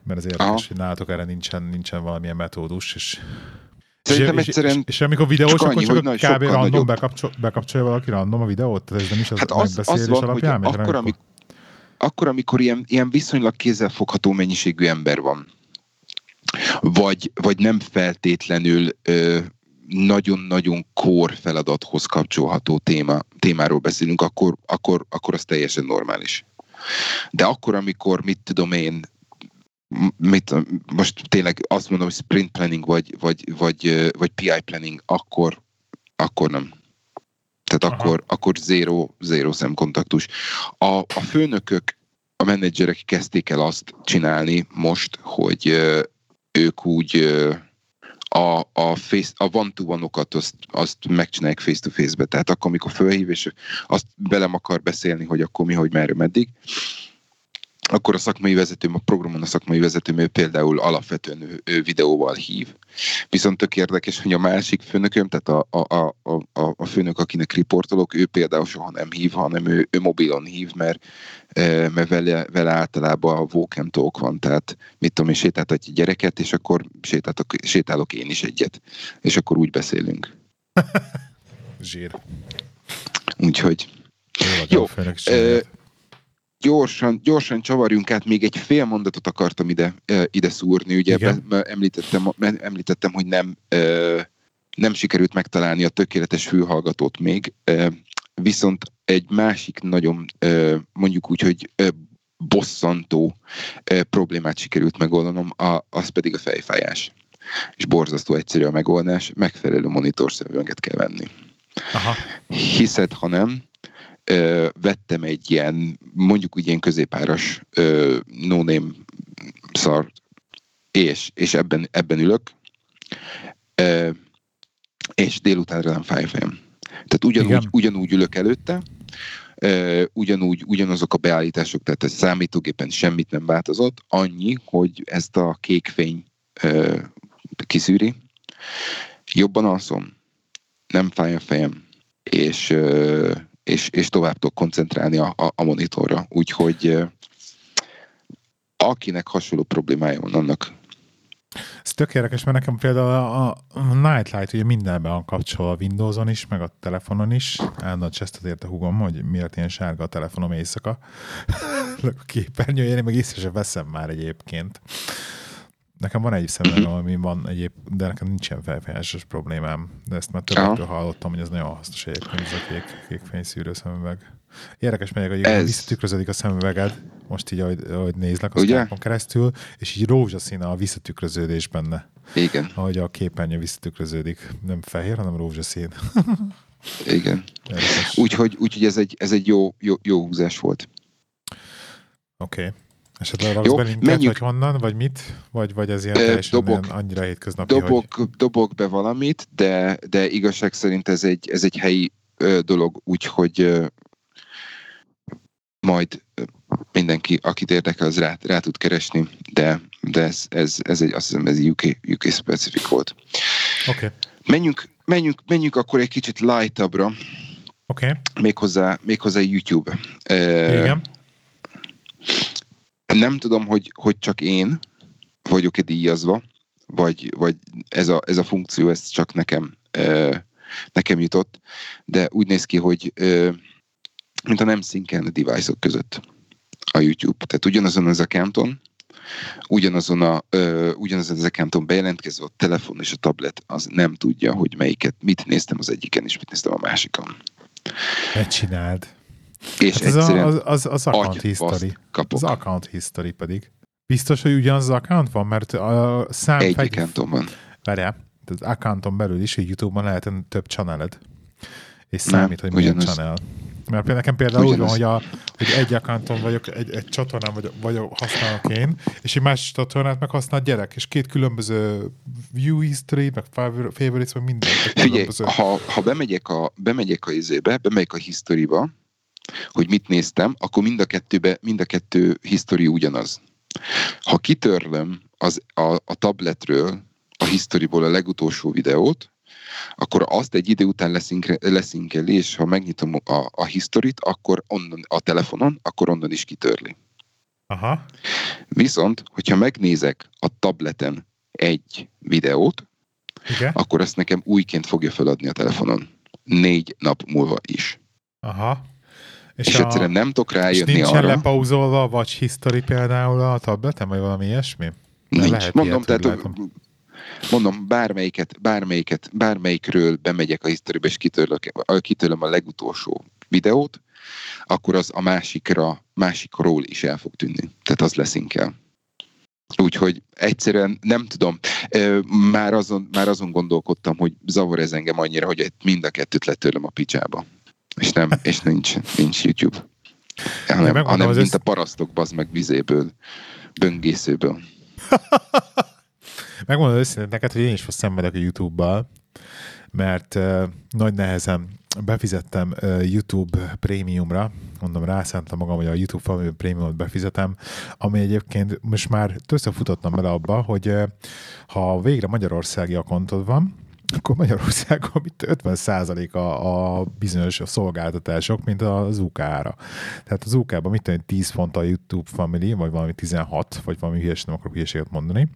mert az érdekes, Aha. hogy nálatok erre nincsen, nincsen valamilyen metódus, és Szerintem és, egyszerűen... És, és, és amikor videós, csak annyi, akkor csak kb. random bekapcsol, bekapcsolja valaki random a videót? Tehát ez nem is az, hát az, az van, alapján? Hogy akkor, amikor akkor, amikor ilyen, ilyen viszonylag kézzelfogható mennyiségű ember van, vagy, vagy nem feltétlenül ö, nagyon-nagyon kor feladathoz kapcsolható téma, témáról beszélünk, akkor, akkor, akkor az teljesen normális. De akkor, amikor, mit tudom én, mit, most tényleg azt mondom, hogy sprint planning vagy, vagy, vagy, vagy PI planning, akkor, akkor nem. Tehát Aha. akkor, akkor zéro, zéro szemkontaktus. A, a főnökök, a menedzserek kezdték el azt csinálni most, hogy ők úgy a, a, face, a one-to-one-okat azt, azt megcsinálják face-to-face-be. Tehát akkor, amikor fölhív, és azt belem akar beszélni, hogy akkor mi, hogy merre, meddig, akkor a szakmai vezetőm, a programon a szakmai vezetőm ő például alapvetően ő, ő videóval hív. Viszont tök érdekes, hogy a másik főnököm, tehát a, a, a, a, a főnök, akinek riportolok, ő például soha nem hív, hanem ő, ő mobilon hív, mert, e, mert vele, vele általában a walk and talk van, tehát mit tudom én, sétáltat egy gyereket, és akkor sétálok, sétálok én is egyet, és akkor úgy beszélünk. Zsír. Úgyhogy jó, jó gyorsan, gyorsan csavarjunk át, még egy fél mondatot akartam ide, ide szúrni, ugye be, említettem, említettem, hogy nem, nem sikerült megtalálni a tökéletes fülhallgatót még, viszont egy másik nagyon, mondjuk úgy, hogy bosszantó problémát sikerült megoldanom, az pedig a fejfájás. És borzasztó egyszerű a megoldás, megfelelő monitorszemüveget kell venni. Aha. Hiszed, ha nem, ö, vettem egy ilyen, mondjuk úgy ilyen középáras ö, no-name szar, és, és ebben, ebben ülök, ö, és délutánra nem fáj fejem. Tehát ugyanúgy, ugyanúgy ülök előtte, Uh, ugyanúgy, ugyanazok a beállítások, tehát a számítógépen semmit nem változott, annyi, hogy ezt a kék fény uh, kiszűri. Jobban alszom, nem fáj a fejem, és, uh, és, és tovább tudok koncentrálni a, a, a monitorra. Úgyhogy akinek hasonló problémája van, annak ez tök érdekes, mert nekem például a, Nightlight ugye mindenben van kapcsolva a Windowson is, meg a telefonon is. Állandóan csesztet ért a hugom, hogy miért ilyen sárga a telefonom éjszaka. a képernyő, én meg észre sem veszem már egyébként. Nekem van egy szemüveg, ami van egyéb, de nekem nincsen felfényeses problémám. De ezt már többekről hallottam, hogy ez nagyon hasznos egyébként, ez a kék, kék fényszűrő szemüveg. Érdekes megyek, hogy ez... visszatükröződik a szemüveged, most így, ahogy, ahogy nézlek a Skype-on keresztül, és így rózsaszín a visszatükröződés benne. Igen. Ahogy a képernyő visszatükröződik. Nem fehér, hanem rózsaszín. Igen. Úgyhogy, úgyhogy ez egy, ez egy jó, jó, jó húzás volt. Oké. Okay. Esetleg raksz be linket, menjünk. vagy honnan, vagy mit? Vagy, vagy ez ilyen teljesen dobok, annyira hétköznapi, dobok, hogy... dobok be valamit, de, de igazság szerint ez egy, ez egy helyi ö, dolog, úgyhogy majd mindenki, akit érdekel, az rá, rá tud keresni, de, de ez, ez, ez egy, azt hiszem, ez UK, UK specific volt. Oké. Okay. Menjünk, menjünk, menjünk akkor egy kicsit lightabbra. Oké. Okay. Méghozzá, méghozzá YouTube. Igen. Nem tudom, hogy, hogy csak én vagyok-e díjazva, vagy, vagy ez, a, ez a funkció, ez csak nekem, nekem jutott, de úgy néz ki, hogy mint a nem szinken device-ok között a YouTube. Tehát ugyanazon az accounton, ugyanazon, a, ö, ugyanazon az accounton bejelentkezve a telefon és a tablet az nem tudja, hogy melyiket, mit néztem az egyiken és mit néztem a másikon. Ne csináld. És hát ez egyszerűen az, az, az account history. Kapok. Az account history pedig. Biztos, hogy ugyanaz az account van, mert a szám... Egy accounton van. Várjál, az accounton belül is, hogy YouTube-ban lehet több channeled. És számít, nem, hogy milyen ugyanaz. channel. Mert például nekem például úgy van, hogy, a, hogy egy accounton vagyok, egy, egy csatornán vagyok, vagyok, használok én, és egy másik csatornát meg használ gyerek, és két különböző view history, meg favorites, meg minden. Figyelj, ha, ha bemegyek a, bemegyek a izébe, bemegyek a historyba, hogy mit néztem, akkor mind a kettőbe, mind a kettő history ugyanaz. Ha kitörlöm az, a, a tabletről a historyból a legutolsó videót, akkor azt egy idő után leszinkeli, és ha megnyitom a, a historit, akkor onnan a telefonon, akkor onnan is kitörli. Aha. Viszont, hogyha megnézek a tableten egy videót, Igen? akkor ezt nekem újként fogja feladni a telefonon. Négy nap múlva is. Aha. És, és a... egyszerűen nem tudok rájönni és nincsen arra. lepauzolva a Watch History például a tableten, vagy valami ilyesmi? Nincs. Lehet Mondom, ilyet, tehát mondom, bármelyiket, bármelyiket, bármelyikről bemegyek a historybe, és kitörlök, kitörlöm a legutolsó videót, akkor az a másikra, másikról is el fog tűnni. Tehát az leszinkel. Úgyhogy egyszerűen nem tudom, már azon, már azon gondolkodtam, hogy zavar ez engem annyira, hogy mind a kettőt letörlöm a picsába. És, nem, és nincs, nincs YouTube. Hanem, hanem mint a parasztok, bazd meg vizéből, böngészőből. Megmondom őszintén neked, hogy én is szenvedek a YouTube-bal, mert uh, nagy nehezen befizettem uh, YouTube prémiumra, mondom, rászántam magam, hogy a YouTube Family Premiumot befizetem, ami egyébként most már többször futottam bele abba, hogy uh, ha végre Magyarországi akontod van, akkor Magyarországon mit 50 a, a bizonyos szolgáltatások, mint az UK-ra. Tehát az UK-ban mit tudom, 10 font a YouTube Family, vagy valami 16, vagy valami hülyeség, nem akarok hülyeséget mondani,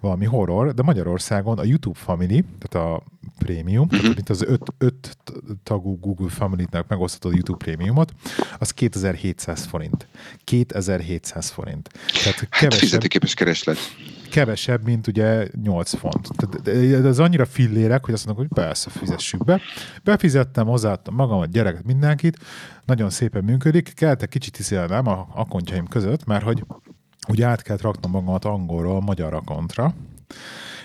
valami horror, de Magyarországon a YouTube Family, tehát a prémium, tehát mint az öt, öt tagú Google Family-nek megosztható YouTube prémiumot, az 2700 forint. 2700 forint. Tehát hát kevesebb... Hát kereslet kevesebb, mint ugye 8 font. Tehát ez annyira fillérek, hogy azt mondok, hogy persze, fizessük be. Befizettem, hozzáadtam magamat, gyereket, mindenkit, nagyon szépen működik. Keltek kicsit iszélnem a akontjaim között, mert hogy ugye át kellett raknom magamat angolról magyar akontra,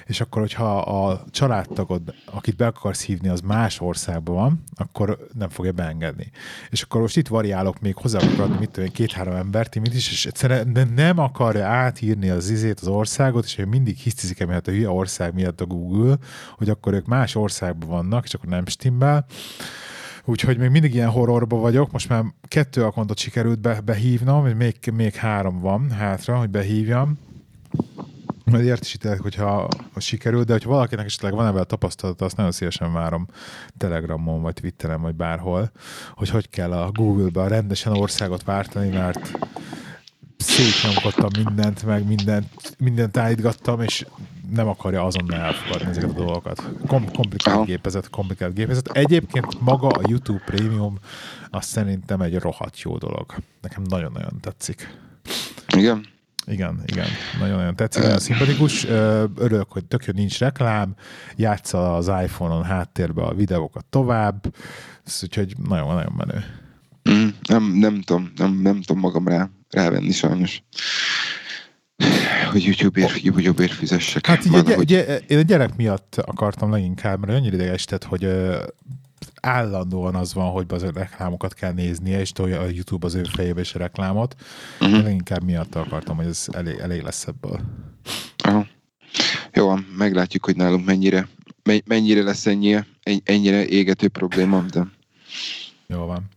és akkor, hogyha a családtagod, akit be akarsz hívni, az más országban van, akkor nem fogja beengedni. És akkor most itt variálok még hozzá akarod, mit tudom, két-három embert, mit is, és egyszerűen nem akarja átírni az izét, az országot, és mindig hisztizik emiatt a hülye ország miatt a Google, hogy akkor ők más országban vannak, és akkor nem stimmel. Úgyhogy még mindig ilyen horrorba vagyok, most már kettő akontot sikerült be, behívnom, még, még három van hátra, hogy behívjam. Majd értesítek, hogyha ha sikerül, de hogyha valakinek esetleg van ebben a tapasztalata, azt nagyon szívesen várom Telegramon, vagy Twitteren, vagy bárhol, hogy hogy kell a Google-be rendesen országot váltani, mert szétnyomkodtam mindent, meg mindent, mindent állítgattam, és nem akarja azonnal elfogadni ezeket a dolgokat. Kom- komplikált gépezet, komplikált gépezet. Egyébként maga a YouTube Premium azt szerintem egy rohadt jó dolog. Nekem nagyon-nagyon tetszik. Igen? Igen, igen. Nagyon-nagyon tetszik, nagyon szimpatikus. Örülök, hogy tök jó, nincs reklám, játsza az iPhone-on háttérbe a videókat tovább, úgyhogy nagyon-nagyon menő. Mm, nem, nem tudom, nem, nem tudom magam rá, rávenni sajnos hogy YouTube-ért, YouTube-ért fizessek. Hát így a, gy- én a gyerek miatt akartam leginkább, mert annyira idegesített, hogy állandóan az van, hogy az reklámokat kell néznie, és tolja a YouTube az ő fejébe is a reklámot. Uh-huh. Én leginkább miatt akartam, hogy ez elég, elég lesz ebből. Aha. Jó, meglátjuk, hogy nálunk mennyire, mennyire lesz ennyire, ennyire égető probléma, de... Jó van.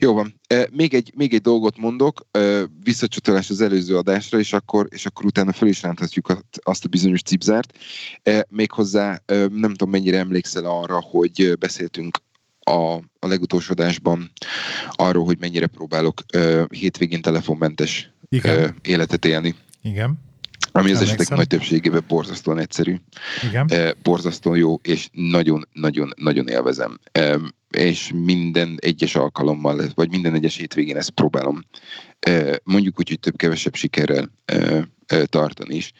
Jó van. Még egy, még egy dolgot mondok, visszacsatolás az előző adásra, és akkor, és akkor utána fel is ránthatjuk azt a bizonyos cipzárt. Méghozzá nem tudom, mennyire emlékszel arra, hogy beszéltünk a, a legutolsó adásban arról, hogy mennyire próbálok hétvégén telefonmentes Igen. életet élni. Igen. Ami az esetek nagy többségében borzasztóan egyszerű. Igen. borzasztóan jó, és nagyon-nagyon-nagyon élvezem és minden egyes alkalommal, vagy minden egyes hétvégén ezt próbálom mondjuk úgy, hogy több-kevesebb sikerrel tartani is.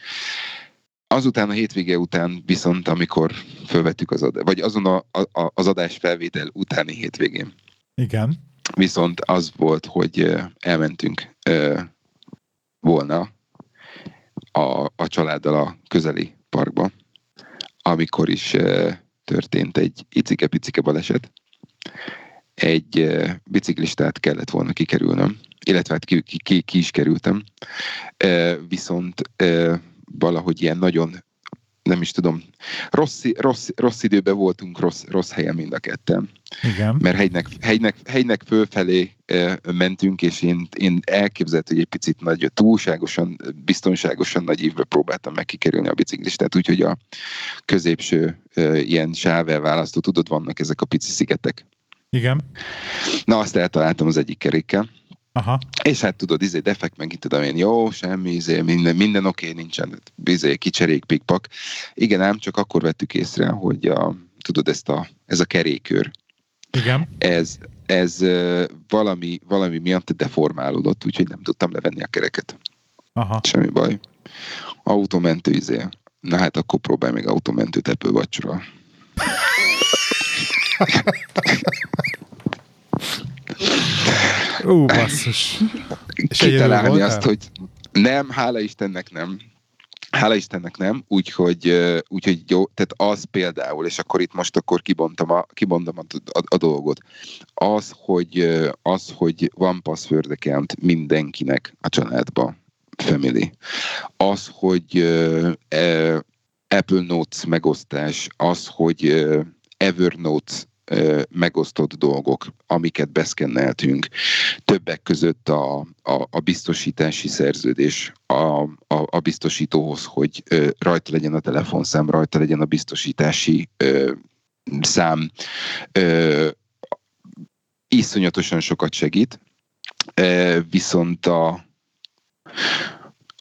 Azután a hétvége után viszont, amikor felvettük az adást, vagy azon a, a, az adás felvétel utáni hétvégén. Igen. Viszont az volt, hogy elmentünk volna a, a családdal a közeli parkba, amikor is történt egy icike-picike baleset, egy biciklistát kellett volna kikerülnöm, illetve hát ki, ki, ki is kerültem, viszont valahogy ilyen nagyon nem is tudom, rossz, rossz, rossz időben voltunk, rossz, rossz helyen mind a ketten. Igen. Mert hegynek, hegynek, hegynek fölfelé mentünk, és én, én elképzelt, hogy egy picit nagy, túlságosan, biztonságosan nagy évre próbáltam meg kikerülni a biciklistát, úgyhogy a középső ilyen választó, tudod, vannak ezek a pici szigetek. Igen. Na, azt eltaláltam az egyik kerékkel, Aha. És hát tudod, izé defekt, meg itt tudom én, jó, semmi, izé, minden, minden oké, okay, nincsen, izé, kicserék, pikpak. Igen, ám csak akkor vettük észre, hogy a, tudod, ezt a, ez a kerékőr, Igen. ez, ez valami, valami miatt deformálódott, úgyhogy nem tudtam levenni a kereket. Aha. Semmi baj. Automentő izé. Na hát akkor próbálj meg automentőt ebből vacsora. Ú, basszus. Kitalálni azt, hogy nem, hála Istennek nem. Hála Istennek nem, úgyhogy, úgyhogy jó, tehát az például, és akkor itt most akkor kibontom a, kibontom a, a, a dolgot, az, hogy, az, hogy van password account mindenkinek a családba, family, az, hogy uh, Apple Notes megosztás, az, hogy Evernote megosztott dolgok, amiket beszkenneltünk. Többek között a, a, a biztosítási szerződés a, a, a biztosítóhoz, hogy rajta legyen a telefonszám, rajta legyen a biztosítási ö, szám. Ö, iszonyatosan sokat segít, viszont a,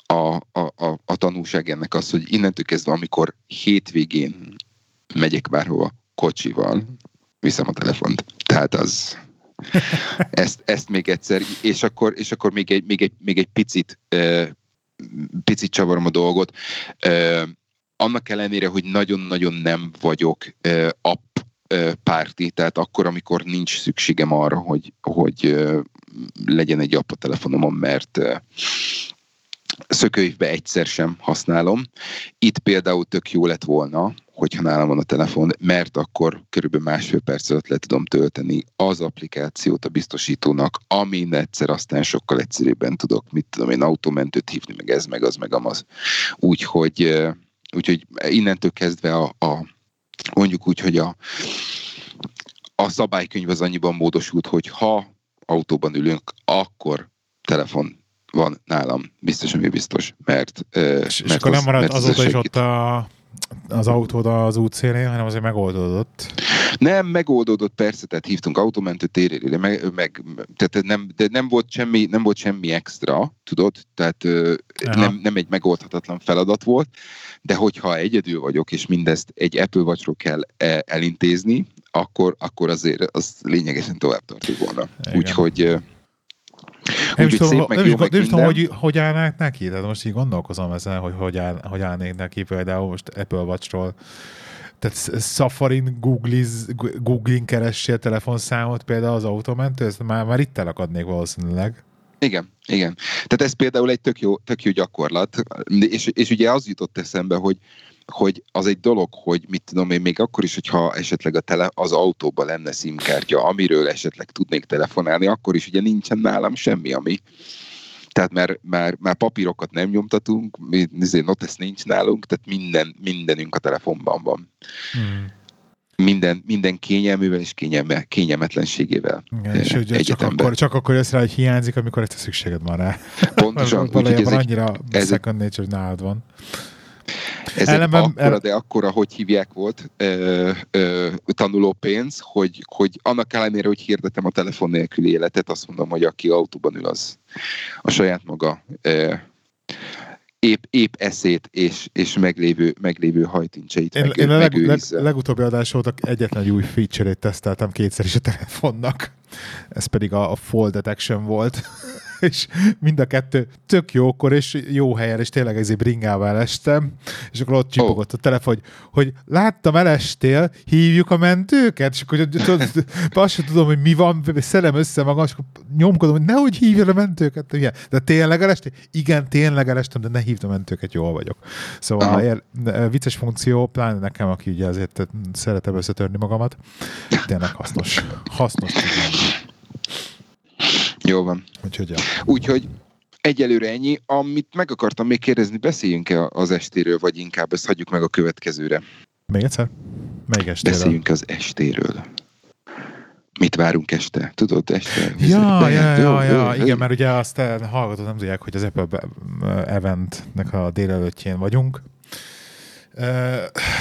a, a, a, a tanulság ennek az, hogy innentől kezdve, amikor hétvégén megyek bárhova kocsival, viszem a telefont. Tehát az, ezt, ezt még egyszer, és akkor, és akkor még, egy, még, egy, még egy picit, picit csavarom a dolgot. Annak ellenére, hogy nagyon-nagyon nem vagyok app párti, tehát akkor, amikor nincs szükségem arra, hogy, hogy legyen egy app a telefonomon, mert szökőívbe egyszer sem használom. Itt például tök jó lett volna, hogyha nálam van a telefon, mert akkor körülbelül másfél perc alatt le tudom tölteni az applikációt a biztosítónak, amin egyszer aztán sokkal egyszerűbben tudok, mit tudom én, autómentőt hívni, meg ez, meg az, meg amaz. Úgyhogy, úgyhogy innentől kezdve a, a mondjuk úgy, hogy a, a szabálykönyv az annyiban módosult, hogy ha autóban ülünk, akkor telefon van nálam, biztos, ami biztos, mert... És, mert és akkor nem maradt azóta is ott a az autód az útszélén, hanem azért megoldódott. Nem, megoldódott persze, tehát hívtunk autómentő térére, meg, meg tehát nem, de nem volt semmi, nem volt semmi extra, tudod, tehát nem, nem egy megoldhatatlan feladat volt, de hogyha egyedül vagyok, és mindezt egy Apple watch kell e, elintézni, akkor, akkor azért az lényegesen tovább tartott volna. Úgyhogy nem is tudom, nem is, nem is tudom hogy, hogy állnák neki, tehát most így gondolkozom ezen, hogy hogy, áll, hogy állnék neki például most Apple Watch-ról. Tehát Safari-n Google-in keressél telefonszámot például az automentő, ezt már, már itt elakadnék valószínűleg. Igen, igen. Tehát ez például egy tök jó, tök jó gyakorlat, és, és ugye az jutott eszembe, hogy, hogy az egy dolog, hogy mit tudom én, még akkor is, hogyha esetleg a tele, az autóban lenne szimkártya, amiről esetleg tudnék telefonálni, akkor is ugye nincsen nálam semmi, ami tehát már, már, már papírokat nem nyomtatunk, azért notesz nincs nálunk, tehát minden, mindenünk a telefonban van. Hmm. Minden, minden kényelművel és kényelme, kényelmetlenségével. Igen, és ugye csak akkor, csak akkor jössz rá, hogy hiányzik, amikor ezt a szükséged van rá. Pontosan. Valójában annyira egy, second nature, nálad van. Ez Ellenben, egy akkora, de akkora, hogy hívják volt, ö, ö, tanuló pénz, hogy, hogy annak ellenére, hogy hirdetem a telefon nélküli életet, azt mondom, hogy aki autóban ül, az a saját maga ö, épp, épp eszét és, és meglévő, meglévő hajtincseit én, meg, én a leg, leg, legutóbbi adás volt egyetlen egy új feature-ét teszteltem kétszer is a telefonnak. Ez pedig a, a Fall Detection volt. és mind a kettő tök jókor, és jó helyen, és tényleg ezért bringával elestem, és akkor ott csipogott oh. a telefon, hogy, hogy láttam, elestél, hívjuk a mentőket, és akkor tudod, azt sem tudom, hogy mi van, szedem össze magam, és akkor nyomkodom, hogy nehogy hívja a mentőket. Igen. De tényleg elestél? Igen, tényleg elestem, de ne hívd a mentőket, jól vagyok. Szóval ér, vicces funkció, pláne nekem, aki ugye azért szeretem összetörni magamat, tényleg hasznos. Hasznos. Jó van. Úgyhogy, ja. Úgyhogy egyelőre ennyi. Amit meg akartam még kérdezni, beszéljünk-e az estéről, vagy inkább ezt hagyjuk meg a következőre? Még egyszer? Melyik estéről? Beszéljünk az estéről. Mit várunk este? Tudod, este? Ja, ja, ja, ja, igen, mert ugye azt hallgatod, nem tudják, hogy az Apple eventnek a délelőttjén vagyunk. Uh,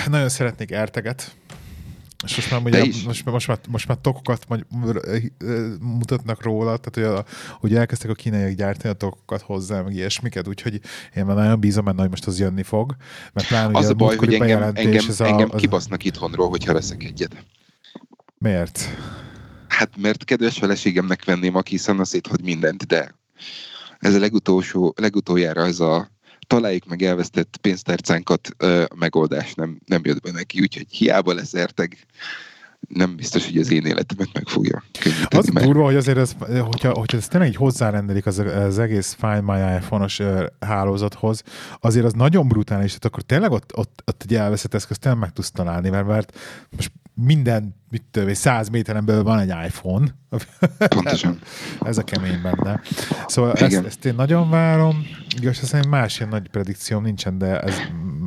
nagyon szeretnék erteget, és most már, ugye, most, most, már, most már tokokat mutatnak róla, tehát hogy, a, hogy elkezdtek a kínaiak gyártani a tokokat hozzá, meg ilyesmiket, úgyhogy én már nagyon bízom benne, hogy most az jönni fog. Mert pláne az a baj, hogy engem, engem, ez engem a, az... kibasznak itthonról, hogyha veszek egyet. Miért? Hát mert kedves feleségemnek venném, aki hiszen azt hogy mindent, de ez a legutolsó, legutoljára ez a találjuk meg elvesztett pénztárcánkat, a megoldás nem, nem jött be neki, úgyhogy hiába lesz erteg, nem biztos, hogy az én életemet meg fogja könnyíteni. Az mert... durva, hogy azért ez, hogyha, hogyha ez tényleg így hozzárendelik az, az egész Find My iPhone-os hálózathoz, azért az nagyon brutális, tehát akkor tényleg ott, ott, ott egy elveszett eszköz tényleg meg tudsz találni, mert, mert most minden, mit tudom, száz méteren belül van egy iPhone. Pontosan. Ez a kemény benne. Szóval ezt, ezt, én nagyon várom. Igaz, azt más ilyen nagy predikcióm nincsen, de ez,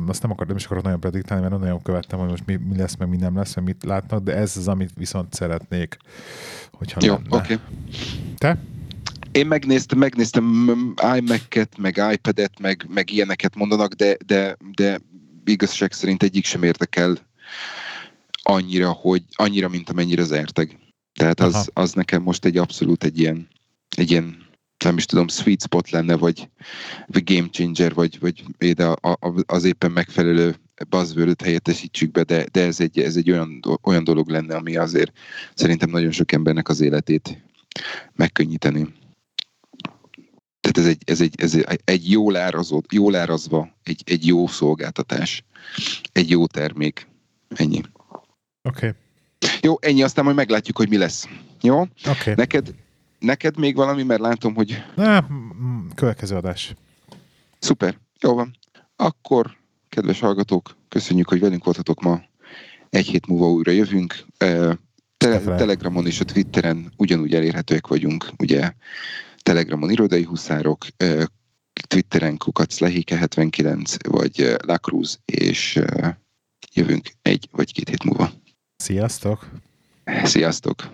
azt nem, akar, nem is akarok nagyon prediktálni, mert nagyon követtem, hogy most mi, mi lesz, meg mi nem lesz, meg mit látnak, de ez az, amit viszont szeretnék, hogyha Jó, oké. Okay. Te? Én megnéztem, megnéztem iMac-et, meg iPad-et, meg, meg ilyeneket mondanak, de, de, de igazság szerint egyik sem érdekel annyira, hogy annyira, mint amennyire az erteg. Tehát az, az nekem most egy abszolút egy ilyen, egy ilyen nem is tudom, sweet spot lenne, vagy, vagy game changer, vagy, vagy de az éppen megfelelő buzzword helyettesítsük be, de, de ez egy, ez egy olyan, olyan dolog lenne, ami azért szerintem nagyon sok embernek az életét megkönnyíteni. Tehát ez egy, ez egy, ez egy, egy jól, árazott, jól árazva, egy, egy jó szolgáltatás, egy jó termék. Ennyi. Oké. Okay. Jó, ennyi, aztán majd meglátjuk, hogy mi lesz. Jó? Oké. Okay. Neked, neked még valami, mert látom, hogy... Na, következő adás. Szuper, jó van. Akkor, kedves hallgatók, köszönjük, hogy velünk voltatok ma. Egy hét múlva újra jövünk. Te- Telegramon és a Twitteren ugyanúgy elérhetőek vagyunk, ugye Telegramon irodai huszárok, Twitteren kukac lehéke 79, vagy Lacruz, és jövünk egy vagy két hét múlva. Sziasztok! Sziasztok!